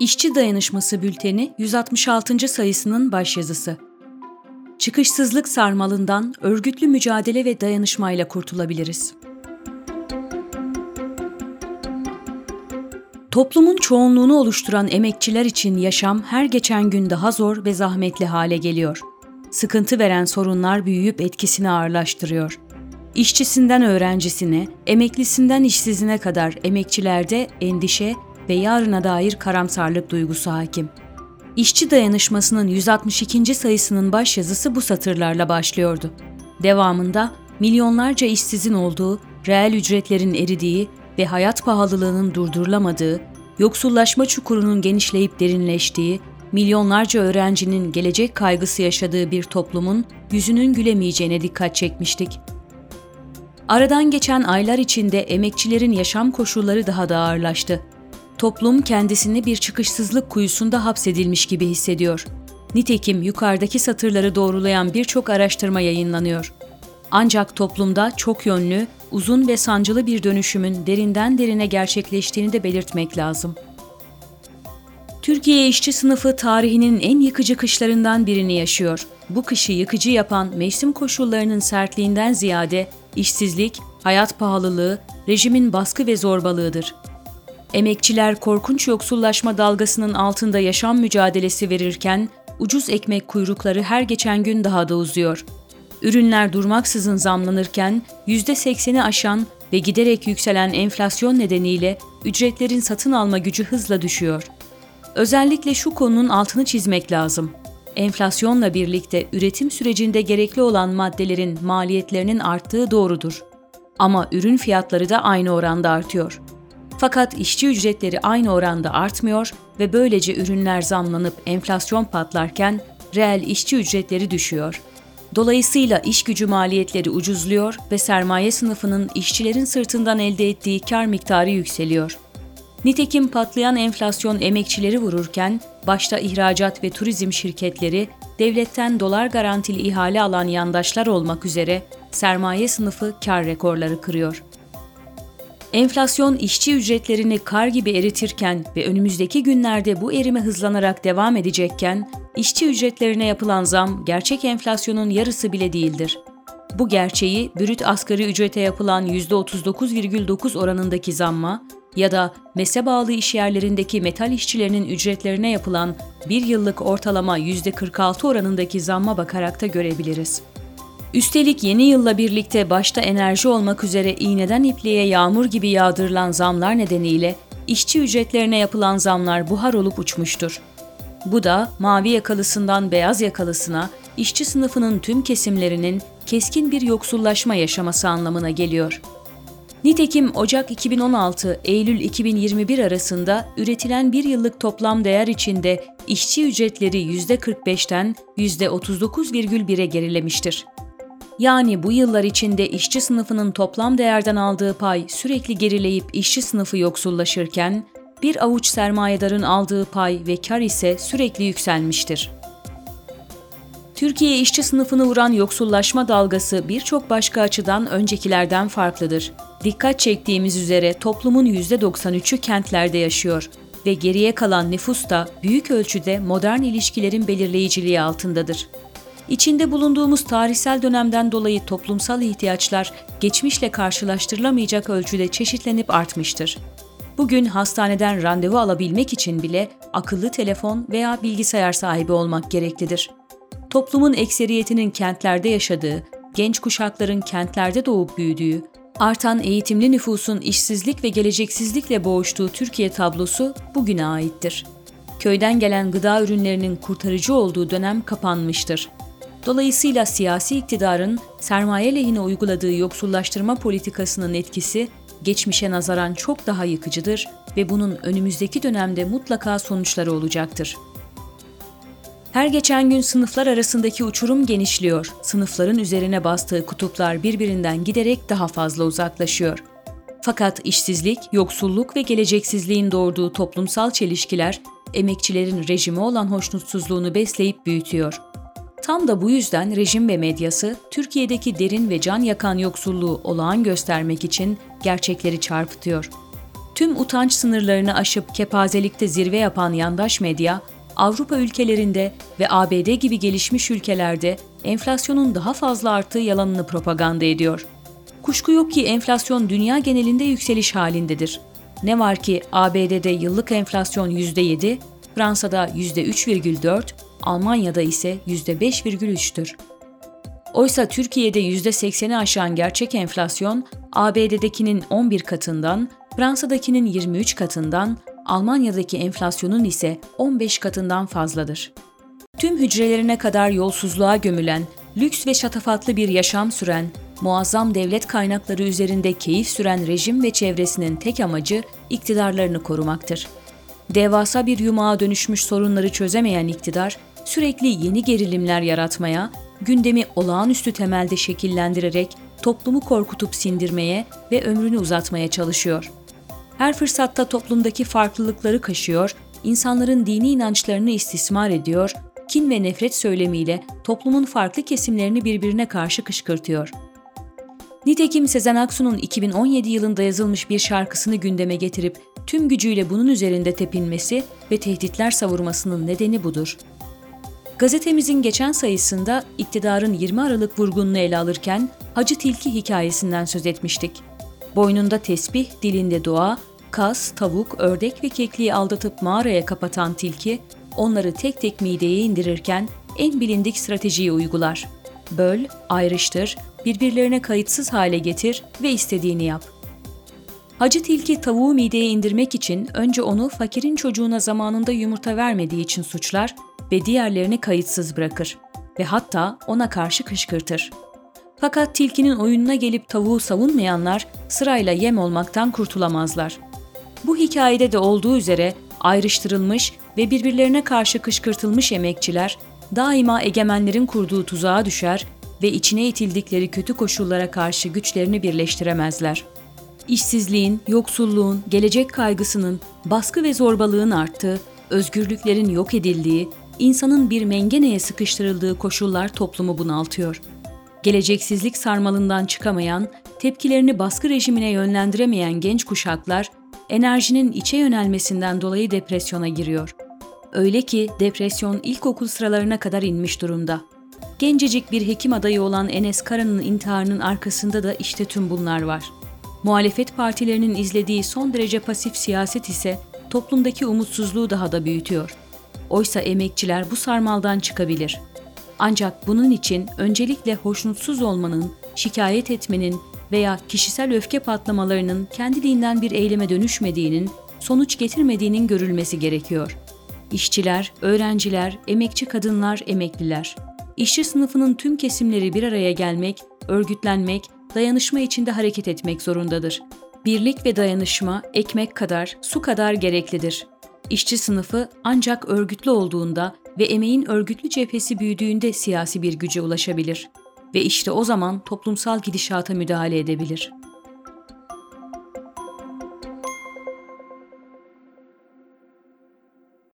İşçi Dayanışması Bülteni 166. sayısının başyazısı. Çıkışsızlık sarmalından örgütlü mücadele ve dayanışmayla kurtulabiliriz. Toplumun çoğunluğunu oluşturan emekçiler için yaşam her geçen gün daha zor ve zahmetli hale geliyor. Sıkıntı veren sorunlar büyüyüp etkisini ağırlaştırıyor. İşçisinden öğrencisine, emeklisinden işsizine kadar emekçilerde endişe ve yarına dair karamsarlık duygusu hakim. İşçi Dayanışması'nın 162. sayısının başyazısı bu satırlarla başlıyordu. Devamında milyonlarca işsizin olduğu, reel ücretlerin eridiği ve hayat pahalılığının durdurulamadığı, yoksullaşma çukurunun genişleyip derinleştiği, milyonlarca öğrencinin gelecek kaygısı yaşadığı bir toplumun yüzünün gülemeyeceğine dikkat çekmiştik. Aradan geçen aylar içinde emekçilerin yaşam koşulları daha da ağırlaştı. Toplum kendisini bir çıkışsızlık kuyusunda hapsedilmiş gibi hissediyor. Nitekim yukarıdaki satırları doğrulayan birçok araştırma yayınlanıyor. Ancak toplumda çok yönlü, uzun ve sancılı bir dönüşümün derinden derine gerçekleştiğini de belirtmek lazım. Türkiye işçi sınıfı tarihinin en yıkıcı kışlarından birini yaşıyor. Bu kışı yıkıcı yapan mevsim koşullarının sertliğinden ziyade işsizlik, hayat pahalılığı, rejimin baskı ve zorbalığıdır. Emekçiler korkunç yoksullaşma dalgasının altında yaşam mücadelesi verirken ucuz ekmek kuyrukları her geçen gün daha da uzuyor. Ürünler durmaksızın zamlanırken %80'i aşan ve giderek yükselen enflasyon nedeniyle ücretlerin satın alma gücü hızla düşüyor. Özellikle şu konunun altını çizmek lazım. Enflasyonla birlikte üretim sürecinde gerekli olan maddelerin maliyetlerinin arttığı doğrudur. Ama ürün fiyatları da aynı oranda artıyor. Fakat işçi ücretleri aynı oranda artmıyor ve böylece ürünler zamlanıp enflasyon patlarken reel işçi ücretleri düşüyor. Dolayısıyla iş gücü maliyetleri ucuzluyor ve sermaye sınıfının işçilerin sırtından elde ettiği kar miktarı yükseliyor. Nitekim patlayan enflasyon emekçileri vururken başta ihracat ve turizm şirketleri devletten dolar garantili ihale alan yandaşlar olmak üzere sermaye sınıfı kar rekorları kırıyor. Enflasyon işçi ücretlerini kar gibi eritirken ve önümüzdeki günlerde bu erime hızlanarak devam edecekken, işçi ücretlerine yapılan zam gerçek enflasyonun yarısı bile değildir. Bu gerçeği brüt asgari ücrete yapılan %39,9 oranındaki zamma ya da mese bağlı iş yerlerindeki metal işçilerinin ücretlerine yapılan bir yıllık ortalama %46 oranındaki zamma bakarak da görebiliriz. Üstelik yeni yılla birlikte başta enerji olmak üzere iğneden ipliğe yağmur gibi yağdırılan zamlar nedeniyle işçi ücretlerine yapılan zamlar buhar olup uçmuştur. Bu da mavi yakalısından beyaz yakalısına işçi sınıfının tüm kesimlerinin keskin bir yoksullaşma yaşaması anlamına geliyor. Nitekim Ocak 2016 Eylül 2021 arasında üretilen bir yıllık toplam değer içinde işçi ücretleri %45'ten %39,1'e gerilemiştir. Yani bu yıllar içinde işçi sınıfının toplam değerden aldığı pay sürekli gerileyip işçi sınıfı yoksullaşırken, bir avuç sermayedarın aldığı pay ve kar ise sürekli yükselmiştir. Türkiye işçi sınıfını vuran yoksullaşma dalgası birçok başka açıdan öncekilerden farklıdır. Dikkat çektiğimiz üzere toplumun %93'ü kentlerde yaşıyor ve geriye kalan nüfus da büyük ölçüde modern ilişkilerin belirleyiciliği altındadır. İçinde bulunduğumuz tarihsel dönemden dolayı toplumsal ihtiyaçlar geçmişle karşılaştırılamayacak ölçüde çeşitlenip artmıştır. Bugün hastaneden randevu alabilmek için bile akıllı telefon veya bilgisayar sahibi olmak gereklidir. Toplumun ekseriyetinin kentlerde yaşadığı, genç kuşakların kentlerde doğup büyüdüğü, artan eğitimli nüfusun işsizlik ve geleceksizlikle boğuştuğu Türkiye tablosu bugüne aittir. Köyden gelen gıda ürünlerinin kurtarıcı olduğu dönem kapanmıştır. Dolayısıyla siyasi iktidarın sermaye lehine uyguladığı yoksullaştırma politikasının etkisi geçmişe nazaran çok daha yıkıcıdır ve bunun önümüzdeki dönemde mutlaka sonuçları olacaktır. Her geçen gün sınıflar arasındaki uçurum genişliyor. Sınıfların üzerine bastığı kutuplar birbirinden giderek daha fazla uzaklaşıyor. Fakat işsizlik, yoksulluk ve geleceksizliğin doğurduğu toplumsal çelişkiler emekçilerin rejime olan hoşnutsuzluğunu besleyip büyütüyor. Tam da bu yüzden rejim ve medyası Türkiye'deki derin ve can yakan yoksulluğu olağan göstermek için gerçekleri çarpıtıyor. Tüm utanç sınırlarını aşıp kepazelikte zirve yapan yandaş medya, Avrupa ülkelerinde ve ABD gibi gelişmiş ülkelerde enflasyonun daha fazla arttığı yalanını propaganda ediyor. Kuşku yok ki enflasyon dünya genelinde yükseliş halindedir. Ne var ki ABD'de yıllık enflasyon %7, Fransa'da %3,4, Almanya'da ise %5,3'tür. Oysa Türkiye'de %80'i aşan gerçek enflasyon ABD'dekinin 11 katından, Fransa'dakinin 23 katından, Almanya'daki enflasyonun ise 15 katından fazladır. Tüm hücrelerine kadar yolsuzluğa gömülen, lüks ve şatafatlı bir yaşam süren, muazzam devlet kaynakları üzerinde keyif süren rejim ve çevresinin tek amacı iktidarlarını korumaktır. Devasa bir yumağa dönüşmüş sorunları çözemeyen iktidar, sürekli yeni gerilimler yaratmaya, gündemi olağanüstü temelde şekillendirerek toplumu korkutup sindirmeye ve ömrünü uzatmaya çalışıyor. Her fırsatta toplumdaki farklılıkları kaşıyor, insanların dini inançlarını istismar ediyor, kin ve nefret söylemiyle toplumun farklı kesimlerini birbirine karşı kışkırtıyor. Nitekim Sezen Aksu'nun 2017 yılında yazılmış bir şarkısını gündeme getirip tüm gücüyle bunun üzerinde tepinmesi ve tehditler savurmasının nedeni budur. Gazetemizin geçen sayısında iktidarın 20 Aralık vurgununu ele alırken Hacı Tilki hikayesinden söz etmiştik. Boynunda tesbih, dilinde dua, kas, tavuk, ördek ve kekliği aldatıp mağaraya kapatan tilki, onları tek tek mideye indirirken en bilindik stratejiyi uygular. Böl, ayrıştır, birbirlerine kayıtsız hale getir ve istediğini yap. Hacı tilki tavuğu mideye indirmek için önce onu fakirin çocuğuna zamanında yumurta vermediği için suçlar ve diğerlerini kayıtsız bırakır ve hatta ona karşı kışkırtır. Fakat tilkinin oyununa gelip tavuğu savunmayanlar sırayla yem olmaktan kurtulamazlar. Bu hikayede de olduğu üzere ayrıştırılmış ve birbirlerine karşı kışkırtılmış emekçiler daima egemenlerin kurduğu tuzağa düşer ve içine itildikleri kötü koşullara karşı güçlerini birleştiremezler. İşsizliğin, yoksulluğun, gelecek kaygısının, baskı ve zorbalığın arttığı, özgürlüklerin yok edildiği, insanın bir mengeneye sıkıştırıldığı koşullar toplumu bunaltıyor. Geleceksizlik sarmalından çıkamayan, tepkilerini baskı rejimine yönlendiremeyen genç kuşaklar, enerjinin içe yönelmesinden dolayı depresyona giriyor. Öyle ki depresyon ilkokul sıralarına kadar inmiş durumda. Gencecik bir hekim adayı olan Enes Kara'nın intiharının arkasında da işte tüm bunlar var. Muhalefet partilerinin izlediği son derece pasif siyaset ise toplumdaki umutsuzluğu daha da büyütüyor. Oysa emekçiler bu sarmaldan çıkabilir. Ancak bunun için öncelikle hoşnutsuz olmanın, şikayet etmenin veya kişisel öfke patlamalarının kendiliğinden bir eyleme dönüşmediğinin, sonuç getirmediğinin görülmesi gerekiyor. İşçiler, öğrenciler, emekçi kadınlar, emekliler. İşçi sınıfının tüm kesimleri bir araya gelmek, örgütlenmek, dayanışma içinde hareket etmek zorundadır. Birlik ve dayanışma ekmek kadar, su kadar gereklidir. İşçi sınıfı ancak örgütlü olduğunda ve emeğin örgütlü cephesi büyüdüğünde siyasi bir güce ulaşabilir ve işte o zaman toplumsal gidişata müdahale edebilir.''